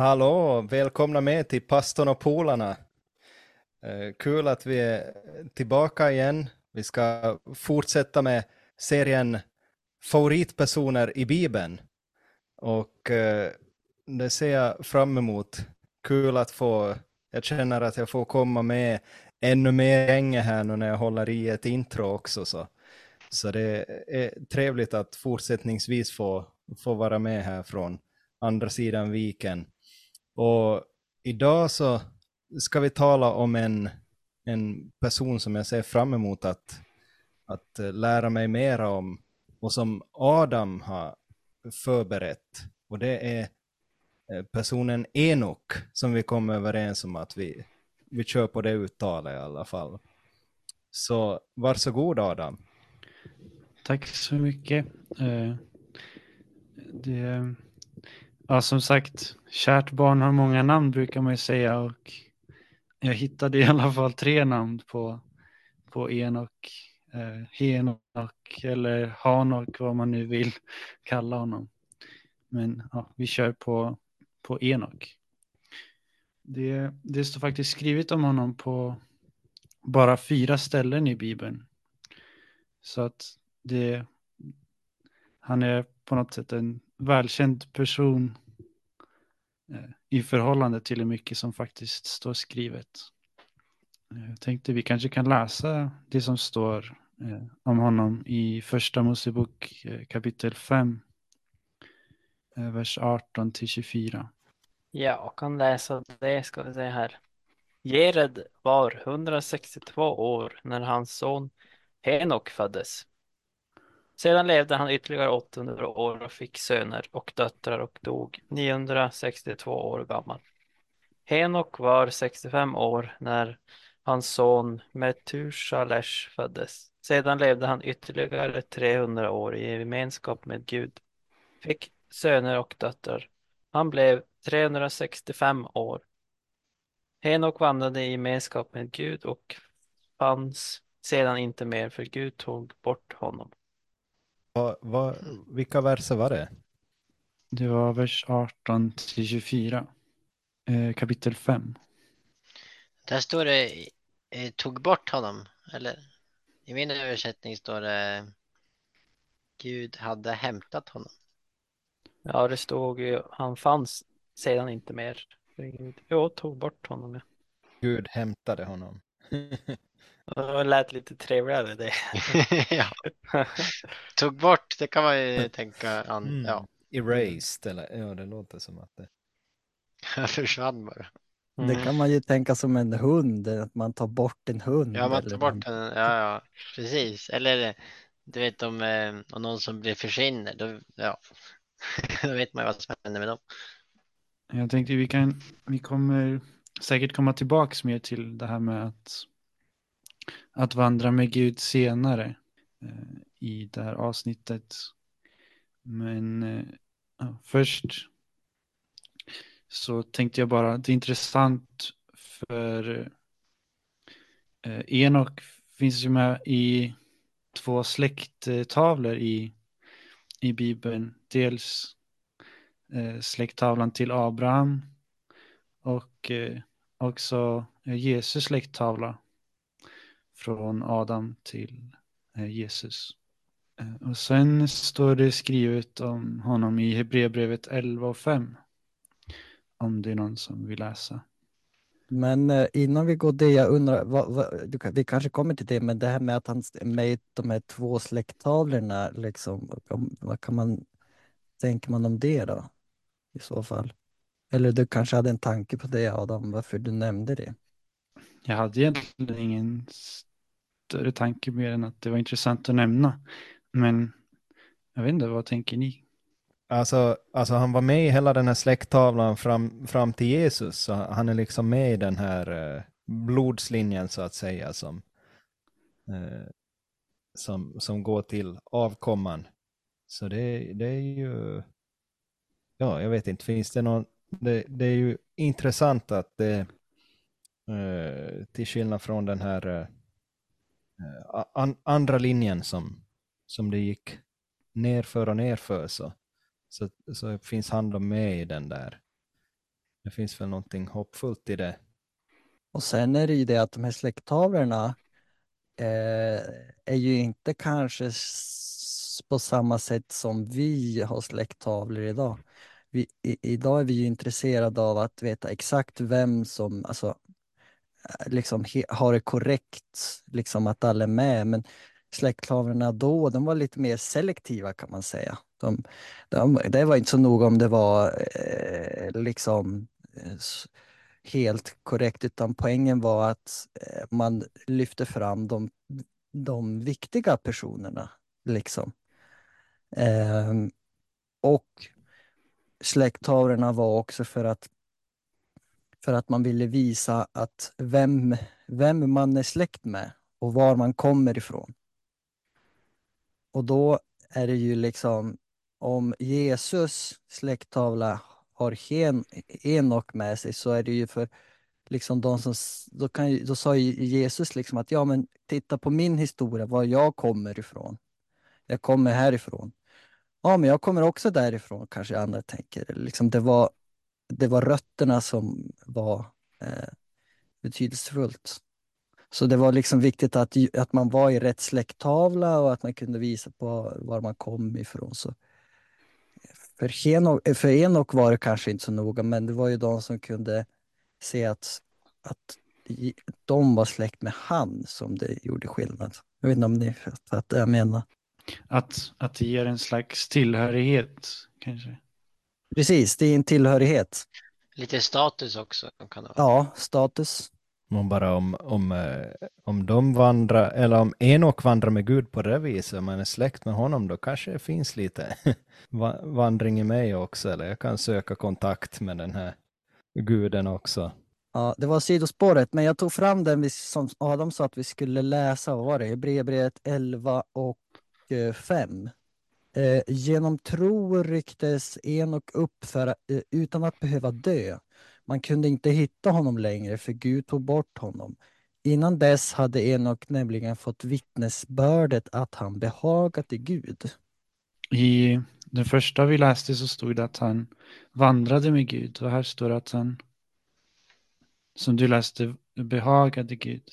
Hallå, välkomna med till Pastorn och Polarna. Eh, kul att vi är tillbaka igen. Vi ska fortsätta med serien Favoritpersoner i Bibeln. Och eh, det ser jag fram emot. Kul att få, jag känner att jag får komma med ännu mer länge här nu när jag håller i ett intro också. Så, så det är trevligt att fortsättningsvis få, få vara med här från andra sidan viken. Och idag så ska vi tala om en, en person som jag ser fram emot att, att eh, lära mig mera om och som Adam har förberett. Och det är eh, personen Enok som vi kom överens om att vi, vi kör på det uttalet i alla fall. Så varsågod Adam. Tack så mycket. Eh, det, ja, som sagt, kärt barn har många namn brukar man ju säga och jag hittade i alla fall tre namn på, på Enok, eh, Henok eller Hanok, vad man nu vill kalla honom. Men ja, vi kör på, på Enok. Det, det står faktiskt skrivet om honom på bara fyra ställen i Bibeln. Så att det, han är på något sätt en välkänd person eh, i förhållande till hur mycket som faktiskt står skrivet. Eh, jag tänkte vi kanske kan läsa det som står eh, om honom i första Mosebok kapitel 5, vers 18 till 24. Ja, och kan läsa det ska vi se här. Gered var 162 år när hans son Henok föddes. Sedan levde han ytterligare 800 år och fick söner och döttrar och dog 962 år gammal. Henok var 65 år när hans son Metushalesh föddes. Sedan levde han ytterligare 300 år i gemenskap med Gud, fick söner och döttrar. Han blev 365 år. Henok vandrade i gemenskap med Gud och fanns sedan inte mer för Gud tog bort honom. Va, va, vilka verser var det? Det var vers 18 till 24. Eh, kapitel 5. Där står det eh, tog bort honom. Eller i min översättning står det Gud hade hämtat honom. Ja, det stod ju han fanns sedan inte mer. Jo, tog bort honom. Ja. Gud hämtade honom. Det lät lite trevligare det. ja. Tog bort, det kan man ju tänka. An, mm. ja. Erased, eller ja, det låter som att det. försvann bara. Mm. Det kan man ju tänka som en hund, att man tar bort en hund. Ja, man tar bort en, ja, ja, precis. Eller du vet om, eh, om någon som blir försvinner, då, ja. då vet man ju vad som händer med dem. Jag tänkte vi kan, vi kommer säkert komma tillbaks mer till det här med att att vandra med Gud senare eh, i det här avsnittet. Men eh, ja, först så tänkte jag bara, det är intressant för eh, Enok finns ju med i två släkttavlor i, i Bibeln. Dels eh, släkttavlan till Abraham och eh, också eh, Jesus släkttavla från Adam till eh, Jesus. Eh, och sen står det skrivet om honom i Hebreerbrevet 11 och 5. Om det är någon som vill läsa. Men eh, innan vi går det, jag undrar, vad, vad, vi kanske kommer till det, men det här med att han är med i de här två släkttavlorna, liksom, vad kan man, tänker man om det då? I så fall. Eller du kanske hade en tanke på det Adam, varför du nämnde det? Jag hade egentligen ingen större tanke mer än att det var intressant att nämna. Men jag vet inte, vad tänker ni? Alltså, alltså han var med i hela den här släkttavlan fram, fram till Jesus, så han är liksom med i den här eh, blodslinjen så att säga som, eh, som, som går till avkomman. Så det, det är ju, ja jag vet inte, finns det någon, det, det är ju intressant att det, eh, till skillnad från den här eh, Eh, an, andra linjen som, som det gick nerför och nerför så, så, så finns han med i den där det finns väl någonting hoppfullt i det. Och sen är det ju det att de här släkttavlorna eh, är ju inte kanske på samma sätt som vi har släkttavlor idag. Vi, i, idag är vi ju intresserade av att veta exakt vem som alltså, Eh, liksom har det korrekt, liksom att alla är med. Men släktklaverna då, de var lite mer selektiva kan man säga. De, de, det var inte så noga om det var eh, liksom eh, helt korrekt, utan poängen var att eh, man lyfte fram de, de viktiga personerna. Liksom. Eh, och släkttavlorna var också för att, för att man ville visa att vem, vem man är släkt med och var man kommer ifrån. Och då är det ju liksom om Jesus släkttavla har Hen, Enok med sig så är det ju för liksom de som, då, kan, då sa ju Jesus liksom att ja men titta på min historia, var jag kommer ifrån. Jag kommer härifrån. Ja men jag kommer också därifrån kanske andra tänker. Liksom det, var, det var rötterna som var eh, betydelsefullt. Så det var liksom viktigt att, att man var i rätt släkttavla och att man kunde visa på var man kom ifrån. Så för, Henok, eh, för Enok var det kanske inte så noga, men det var ju de som kunde se att, att de var släkt med han som det gjorde skillnad. Jag vet inte om ni fattar vad jag menar. Att, att det ger en slags tillhörighet kanske. Precis, det är en tillhörighet. Lite status också kan det vara. Ja, status. Men bara om, om, eh, om de vandrar, eller om Enok vandrar med Gud på det viset, om man är släkt med honom, då kanske det finns lite va- vandring i mig också, eller jag kan söka kontakt med den här guden också. Ja, det var sidospåret, men jag tog fram den vi, som Adam sa att vi skulle läsa. Vad var det? Hebreerbrevet 11 och eh, 5. Eh, genom tro rycktes Enok upp för, eh, utan att behöva dö. Man kunde inte hitta honom längre, för Gud tog bort honom. Innan dess hade Enok nämligen fått vittnesbördet att han behagat i Gud. I den första vi läste så stod det att han vandrade med Gud och här står det att han, som du läste, behagade Gud.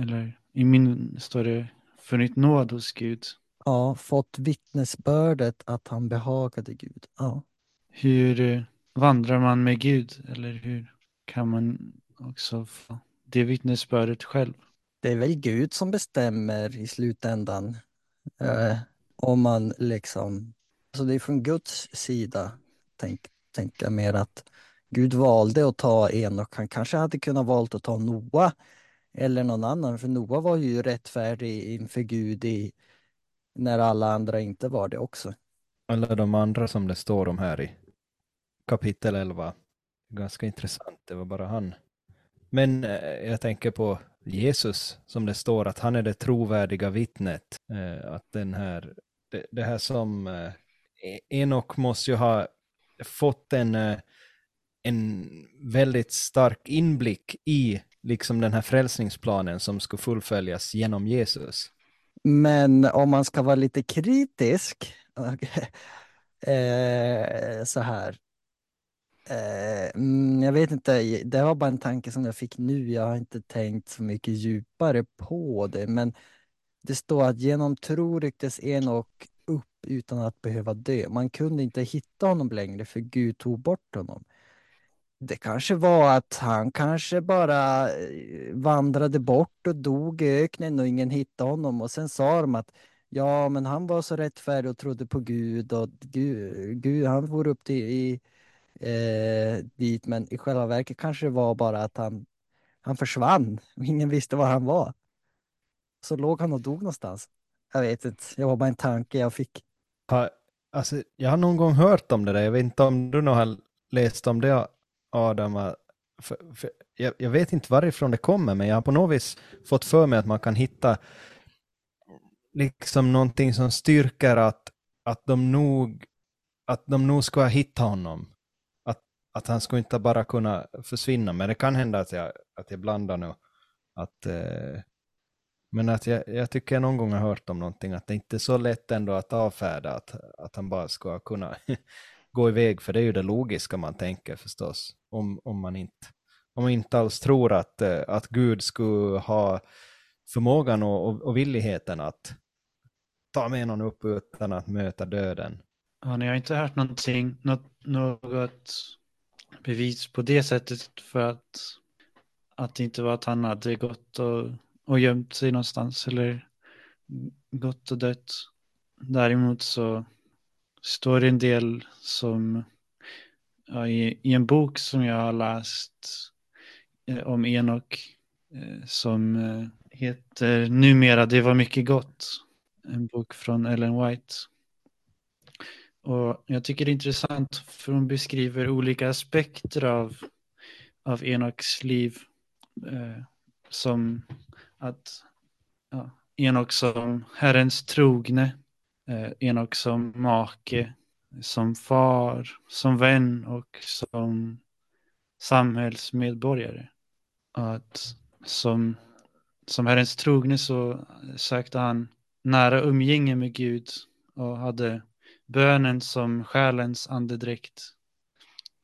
Eller i min står det funnit nåd hos Gud. Ja, fått vittnesbördet att han behagade Gud. Ja. Hur eh, vandrar man med Gud? Eller hur kan man också få det vittnesbördet själv? Det är väl Gud som bestämmer i slutändan. Eh, om man liksom, alltså det är från Guds sida, tänk, tänker jag mer att Gud valde att ta en och han kanske hade kunnat valt att ta Noa eller någon annan, för Noa var ju rättfärdig inför Gud i, när alla andra inte var det också. Alla de andra som det står om här i kapitel 11. Ganska intressant, det var bara han. Men eh, jag tänker på Jesus, som det står att han är det trovärdiga vittnet. Eh, att den här, det, det här som eh, Enok måste ju ha fått en, en väldigt stark inblick i liksom den här frälsningsplanen som skulle fullföljas genom Jesus. Men om man ska vara lite kritisk, eh, så här. Eh, mm, jag vet inte, det var bara en tanke som jag fick nu. Jag har inte tänkt så mycket djupare på det, men det står att genom tro rycktes Enok upp utan att behöva dö. Man kunde inte hitta honom längre för Gud tog bort honom. Det kanske var att han kanske bara eh, vandrade bort och dog i öknen och ingen hittade honom och sen sa de att ja, men han var så rättfärdig och trodde på Gud och Gud, Gud han for upp till i, eh, dit, men i själva verket kanske det var bara att han, han försvann och ingen visste var han var. Så låg han och dog någonstans. Jag vet inte, det var bara en tanke jag fick. Alltså, jag har någon gång hört om det där, jag vet inte om du nog har läst om det Adam. För, för, jag, jag vet inte varifrån det kommer, men jag har på något vis fått för mig att man kan hitta liksom någonting som styrker att, att de nog att de nog ska hitta honom. Att, att han skulle inte bara kunna försvinna, men det kan hända att jag, att jag blandar nu. Att, eh, men att jag, jag tycker jag någon gång har hört om någonting, att det inte är så lätt ändå att avfärda att, att han bara ska kunna gå iväg, för det är ju det logiska man tänker förstås, om, om man inte om man inte alls tror att, eh, att Gud skulle ha förmågan och, och, och villigheten att ta med någon upp utan att möta döden. Ja, ni har inte hört någonting, något, något bevis på det sättet för att, att det inte var att han hade gått och, och gömt sig någonstans eller gått och dött. Däremot så står det en del som ja, i, i en bok som jag har läst eh, om Enok eh, som eh, heter Numera det var mycket gott. En bok från Ellen White. Och jag tycker det är intressant för hon beskriver olika aspekter av, av Enoks liv. Eh, som att ja, Enok som Herrens trogne, eh, Enok som make, som far, som vän och som samhällsmedborgare. Att som, som Herrens trogne så sökte han nära umgänge med Gud och hade bönen som själens andedräkt.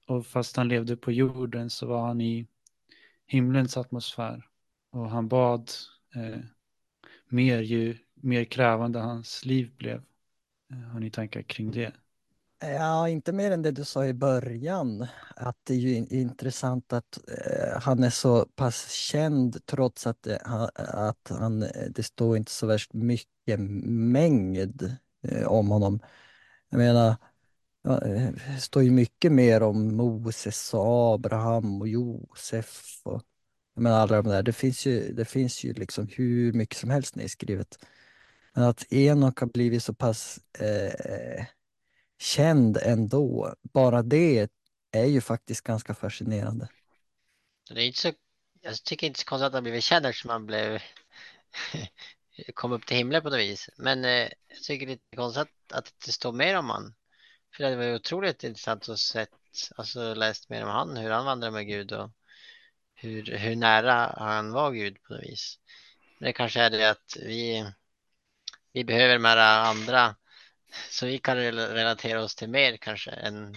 Och fast han levde på jorden så var han i himlens atmosfär. Och han bad eh, mer ju mer krävande hans liv blev. Eh, har ni tankar kring det? Ja, inte mer än det du sa i början. Att det är ju intressant att eh, han är så pass känd trots att, eh, det, att han, eh, det står inte så värst mycket mängd eh, om honom. Jag menar, det står ju mycket mer om Moses och Abraham och Josef och jag menar alla de där. Det finns ju, det finns ju liksom hur mycket som helst nedskrivet. Men att Enok har blivit så pass eh, känd ändå, bara det är ju faktiskt ganska fascinerande. Det är inte så, jag tycker inte så konstigt att han blivit känd eftersom han blev kom upp till himlen på något vis. Men eh, jag tycker det är konstigt att, att det inte står mer om han. För det var otroligt intressant att sett, alltså läst mer om han, hur han vandrade med Gud och hur, hur nära han var Gud på något vis. Men det kanske är det att vi, vi behöver de här andra så vi kan relatera oss till mer kanske än,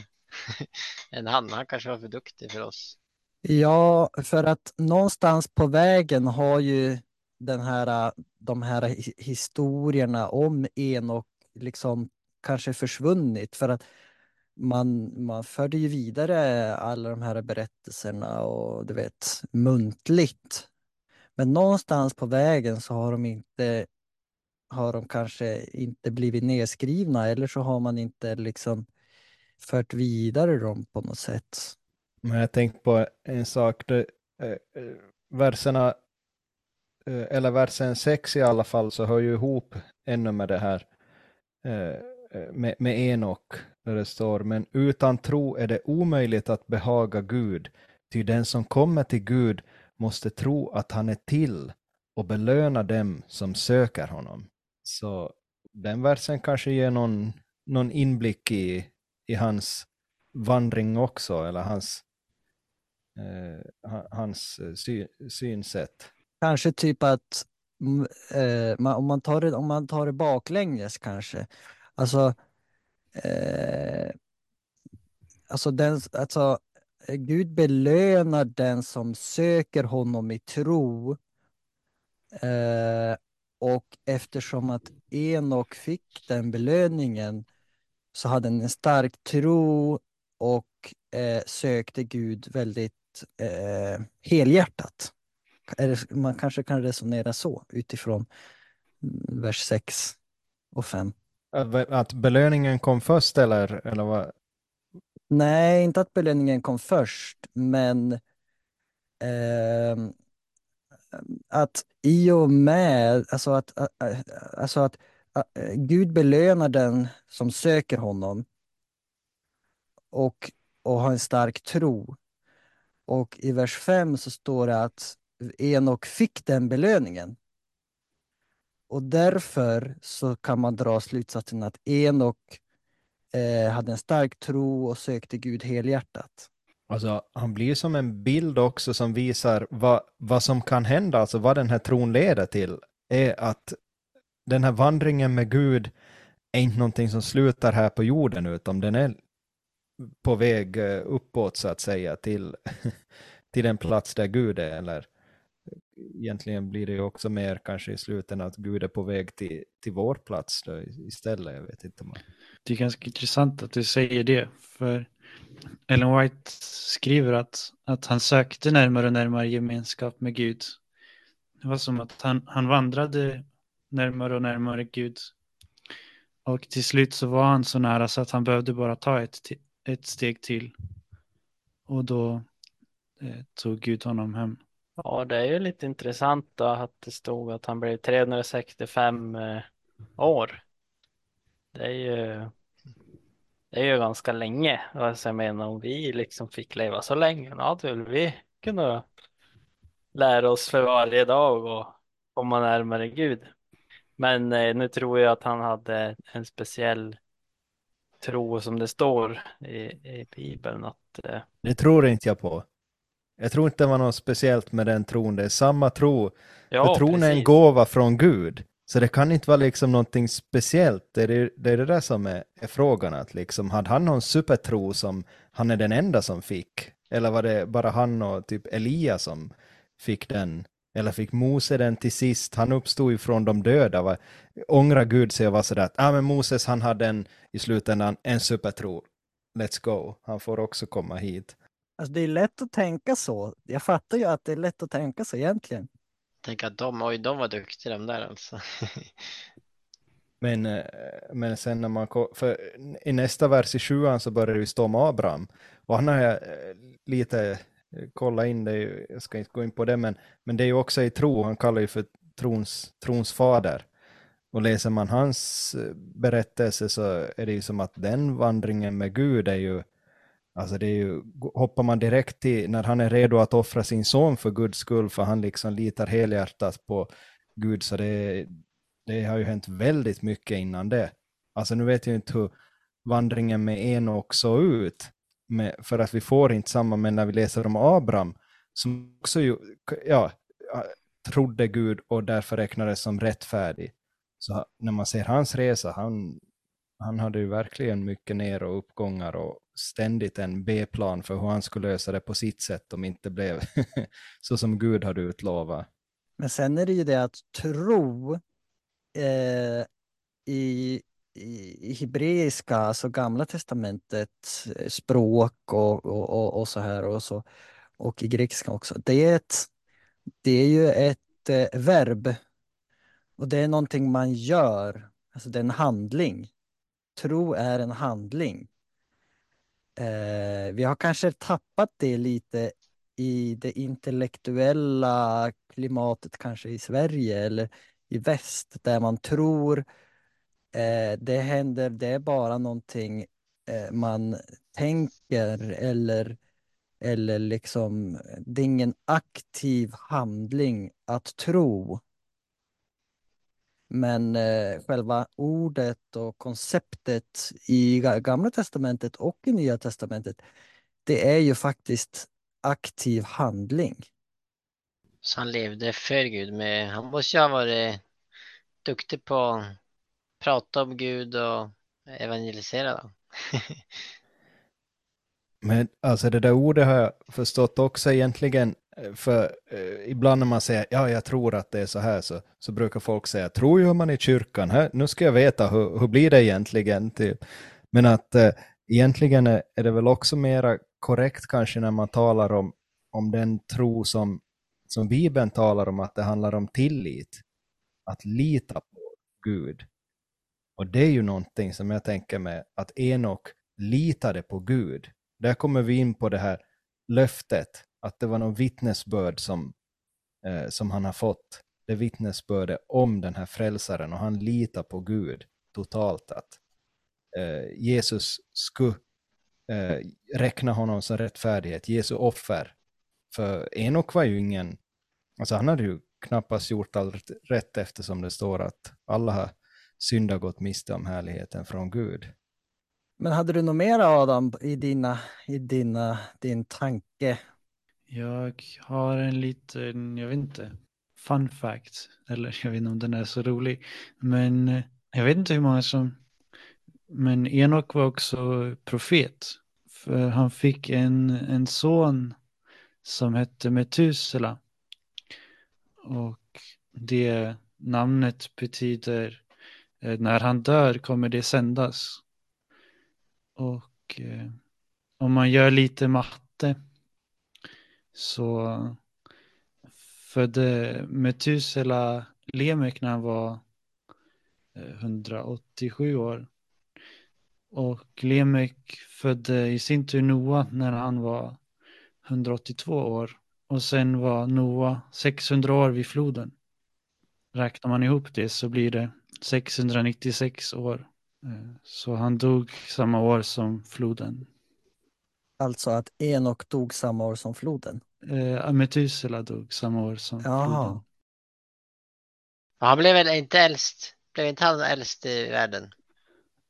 än han. Han kanske var för duktig för oss. Ja, för att någonstans på vägen har ju den här, de här historierna om Enok liksom kanske försvunnit för att man, man förde ju vidare alla de här berättelserna och du vet muntligt. Men någonstans på vägen så har de inte har de kanske inte blivit nedskrivna eller så har man inte liksom fört vidare dem på något sätt. Men jag tänkte på en sak, det, eh, eh verserna Eh, eller versen 6 i alla fall, så hör ju ihop ännu med det här eh, eh, med, med Enok, där det står, men utan tro är det omöjligt att behaga Gud, ty den som kommer till Gud måste tro att han är till och belöna dem som söker honom. Så den versen kanske ger någon, någon inblick i, i hans vandring också, eller hans, eh, hans eh, sy, synsätt. Kanske typ att eh, om, man tar det, om man tar det baklänges kanske. Alltså, eh, alltså, den, alltså Gud belönar den som söker honom i tro. Eh, och eftersom att Enok fick den belöningen så hade han en stark tro och eh, sökte Gud väldigt eh, helhjärtat man kanske kan resonera så utifrån vers 6 och 5. Att belöningen kom först eller, eller vad? Nej, inte att belöningen kom först, men eh, att i och med, alltså att, alltså att, att Gud belönar den som söker honom och, och har en stark tro. Och i vers 5 så står det att Enok fick den belöningen. Och därför så kan man dra slutsatsen att Enok eh, hade en stark tro och sökte Gud helhjärtat. Alltså, han blir som en bild också som visar vad, vad som kan hända, alltså vad den här tron leder till, är att den här vandringen med Gud är inte någonting som slutar här på jorden, utan den är på väg eh, uppåt så att säga till, till den plats där Gud är. Eller egentligen blir det ju också mer kanske i slutändan att Gud är på väg till, till vår plats då, istället. Jag vet inte om man... Det är ganska intressant att du säger det. För Ellen White skriver att, att han sökte närmare och närmare gemenskap med Gud. Det var som att han, han vandrade närmare och närmare Gud. Och till slut så var han så nära så att han behövde bara ta ett, ett steg till. Och då eh, tog Gud honom hem. Ja, det är ju lite intressant då att det stod att han blev 365 eh, år. Det är ju, det är ju ganska länge. Alltså jag menar om vi liksom fick leva så länge, då hade väl vi kunnat lära oss för varje dag och komma närmare Gud. Men eh, nu tror jag att han hade en speciell tro som det står i, i Bibeln att eh, Det tror inte jag på. Jag tror inte det var något speciellt med den tron. Det är samma tro. ja, För tron är en precis. gåva från Gud. Så det kan inte vara liksom någonting speciellt. Det är det, det är det där som är, är frågan. Att liksom, hade han någon supertro som han är den enda som fick? Eller var det bara han och typ Elia som fick den? Eller fick Mose den till sist? Han uppstod ju från de döda. Va? Ångrar Gud sig och var sådär att ah, men Moses han hade en, i slutändan en supertro. Let's go. Han får också komma hit. Alltså det är lätt att tänka så. Jag fattar ju att det är lätt att tänka så egentligen. Tänk att de, oj, de var duktiga de där alltså. Men, eh, men sen när man för i nästa vers i sjuan så börjar det ju stå om Abraham. Och han har jag eh, lite eh, kollat in det, jag ska inte gå in på det, men, men det är ju också i tro, han kallar ju för trons, trons fader. Och läser man hans berättelse så är det ju som att den vandringen med Gud är ju, alltså det är ju, hoppar man direkt till när han är redo att offra sin son för Guds skull, för han liksom litar helhjärtat på Gud, så det, det har ju hänt väldigt mycket innan det. Alltså nu vet jag inte hur vandringen med Enok såg ut, med, för att vi får inte samma, men när vi läser om Abraham, som också ju, ja, trodde Gud och därför räknades som rättfärdig. Så när man ser hans resa, han, han hade ju verkligen mycket ner och uppgångar och ständigt en B-plan för hur han skulle lösa det på sitt sätt om inte blev så som Gud hade utlovat. Men sen är det ju det att tro eh, i, i, hebreiska, alltså gamla testamentet, eh, språk och, och, och, och så här och så, och i grekiska också. Det är, ett, det är ju ett eh, verb och det är någonting man gör, alltså det är en handling. Tro är en handling. Eh, vi har kanske tappat det lite i det intellektuella klimatet kanske i Sverige eller i väst där man tror eh, det händer, det är bara någonting eh, man tänker eller, eller liksom det är ingen aktiv handling att tro. Men eh, själva ordet och konceptet i Ga- Gamla Testamentet och i Nya Testamentet, det är ju faktiskt aktiv handling. Så han levde för Gud. Men han måste ju ha varit duktig på att prata om Gud och evangelisera då. Men alltså det där ordet har jag förstått också egentligen, Eh, för eh, ibland när man säger ja, jag tror att det är så här, så, så brukar folk säga, tror ju man i kyrkan, här, nu ska jag veta hur, hur blir det egentligen? Typ. Men att eh, egentligen är, är det väl också mera korrekt kanske när man talar om, om den tro som, som Bibeln talar om, att det handlar om tillit. Att lita på Gud. Och det är ju någonting som jag tänker mig att Enok litade på Gud. Där kommer vi in på det här löftet, att det var någon vittnesbörd som, eh, som han har fått. Det vittnesbördet om den här frälsaren och han litar på Gud totalt att eh, Jesus skulle eh, räkna honom som rättfärdighet, Jesu offer. För Enok var ju ingen, alltså han hade ju knappast gjort allt rätt eftersom det står att alla har syndar gått miste om härligheten från Gud. Men hade du något mer Adam i dina, i dina, din tanke? Jag har en liten, jag vet inte, fun fact. Eller jag vet inte om den är så rolig. Men eh, jag vet inte hur många som... Men Enok var också profet. För han fick en, en son som hette Metusela. Och det namnet betyder eh, när han dör kommer det sändas. Och eh, om man gör lite matte så födde Metusela Lemek när han var eh, 187 år. Och Lemek födde i sin tur Noa när han var 182 år. Och sen var Noa 600 år vid floden. Räknar man ihop det så blir det 696 år. Eh, så han dog samma år som floden. Alltså att Enok dog samma år som floden. Eh, Metusela dog samma år som Jaha. floden. Han blev väl inte äldst? Blev inte han äldst i världen?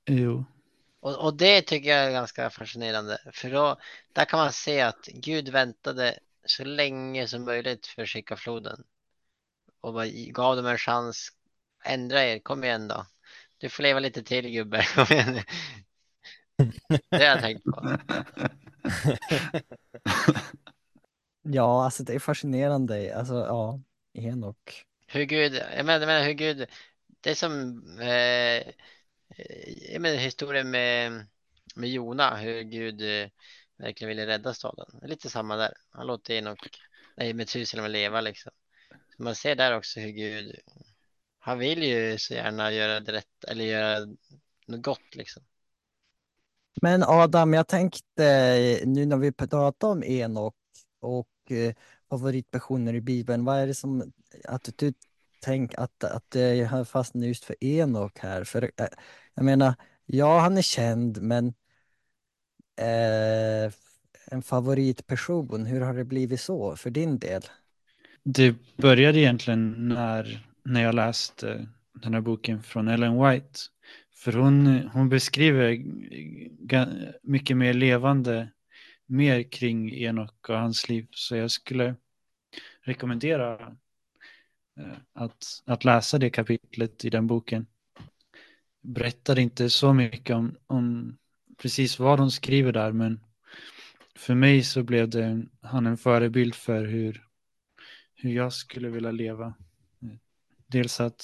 Jo. Och, och det tycker jag är ganska fascinerande. För då, där kan man se att Gud väntade så länge som möjligt för att skicka floden. Och bara gav dem en chans. Ändra er, kom igen då. Du får leva lite till gubbe. Kom igen. Det har jag tänkt på. Ja, alltså det är fascinerande. Alltså ja, Enok. Hur Gud, jag menar, jag menar hur Gud, det är som eh, eh, jag menar historien med, med Jona, hur Gud eh, verkligen ville rädda staden. Lite samma där. Han låter Enok, nej Metusela leva liksom. Så man ser där också hur Gud, han vill ju så gärna göra det rätt eller göra något gott liksom. Men Adam, jag tänkte nu när vi pratar om Enok och eh, favoritpersoner i Bibeln, vad är det som att du tänker att, att jag har fastnat just för Enok här? För eh, jag menar, ja, han är känd, men eh, en favoritperson, hur har det blivit så för din del? Det började egentligen när, när jag läste den här boken från Ellen White. För hon, hon beskriver mycket mer levande mer kring Enok och hans liv. Så jag skulle rekommendera eh, att, att läsa det kapitlet i den boken. Berättar inte så mycket om, om precis vad hon skriver där, men för mig så blev det han en förebild för hur, hur jag skulle vilja leva. Eh, dels att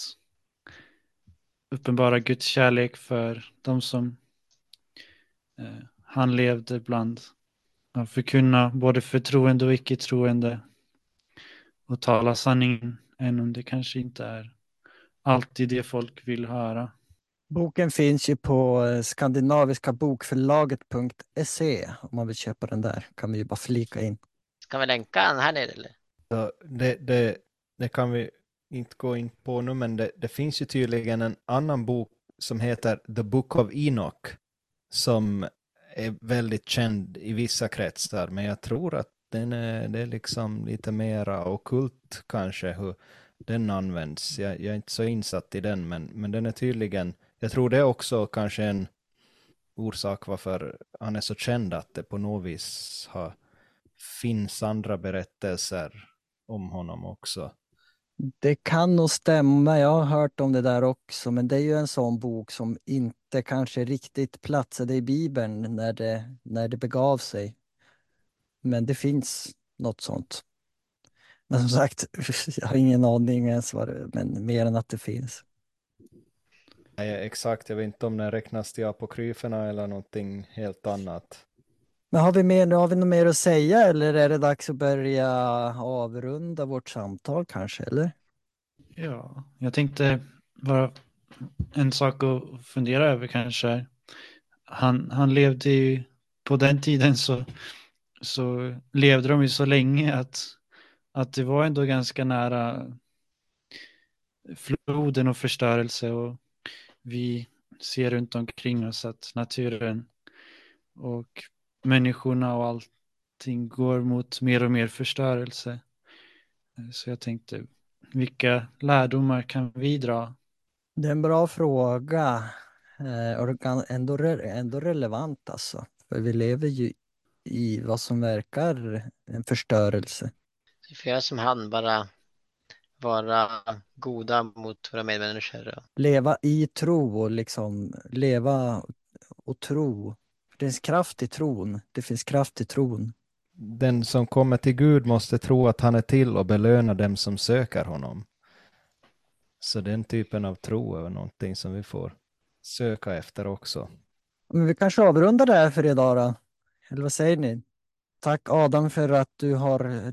uppenbara Guds kärlek för de som eh, han levde bland. Att förkunna både för troende och icke-troende. Och tala sanningen, även om det kanske inte är alltid det folk vill höra. Boken finns ju på eh, skandinaviska bokförlaget.se om man vill köpa den där. Kan vi ju bara flika in. Ska vi länka den här nere eller? Så det, det, det kan vi inte gå in på nu, men det, det finns ju tydligen en annan bok som heter The Book of Enoch som är väldigt känd i vissa kretsar, men jag tror att den är, det är liksom lite mera okult kanske hur den används. Jag, jag är inte så insatt i den, men, men den är tydligen, jag tror det är också kanske en orsak varför han är så känd att det på något vis har, finns andra berättelser om honom också. Det kan nog stämma, jag har hört om det där också, men det är ju en sån bok som inte kanske riktigt platsade i Bibeln när det, när det begav sig. Men det finns något sånt. Men som sagt, jag har ingen aning ens vad det men mer än att det finns. Nej, exakt, jag vet inte om den räknas till apokryferna eller någonting helt annat. Men har vi, mer, har vi något mer att säga eller är det dags att börja avrunda vårt samtal kanske, eller? Ja, jag tänkte bara en sak att fundera över kanske. Han, han levde ju, på den tiden så, så levde de ju så länge att, att det var ändå ganska nära floden och förstörelse och vi ser runt omkring oss att naturen och människorna och allting går mot mer och mer förstörelse. Så jag tänkte, vilka lärdomar kan vi dra? Det är en bra fråga. Eh, och det kan ändå, ändå relevant alltså. För vi lever ju i vad som verkar en förstörelse. Vi får göra som han, bara vara goda mot våra medmänniskor. Leva i tro och liksom leva och tro Det finns kraft i tron. Det finns kraft i tron. Den som kommer till Gud måste tro att han är till och belöna dem som söker honom. Så den typen av tro är någonting som vi får söka efter också. Men vi kanske avrundar det här för idag då. Eller vad säger ni? Tack Adam för att du har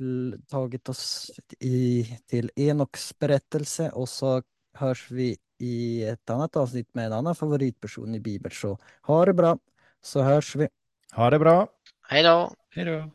tagit oss i, till Enoks berättelse och så hörs vi i ett annat avsnitt med en annan favoritperson i Bibeln. Så ha det bra så hörs vi. Ha det bra! Hej då! Hej då.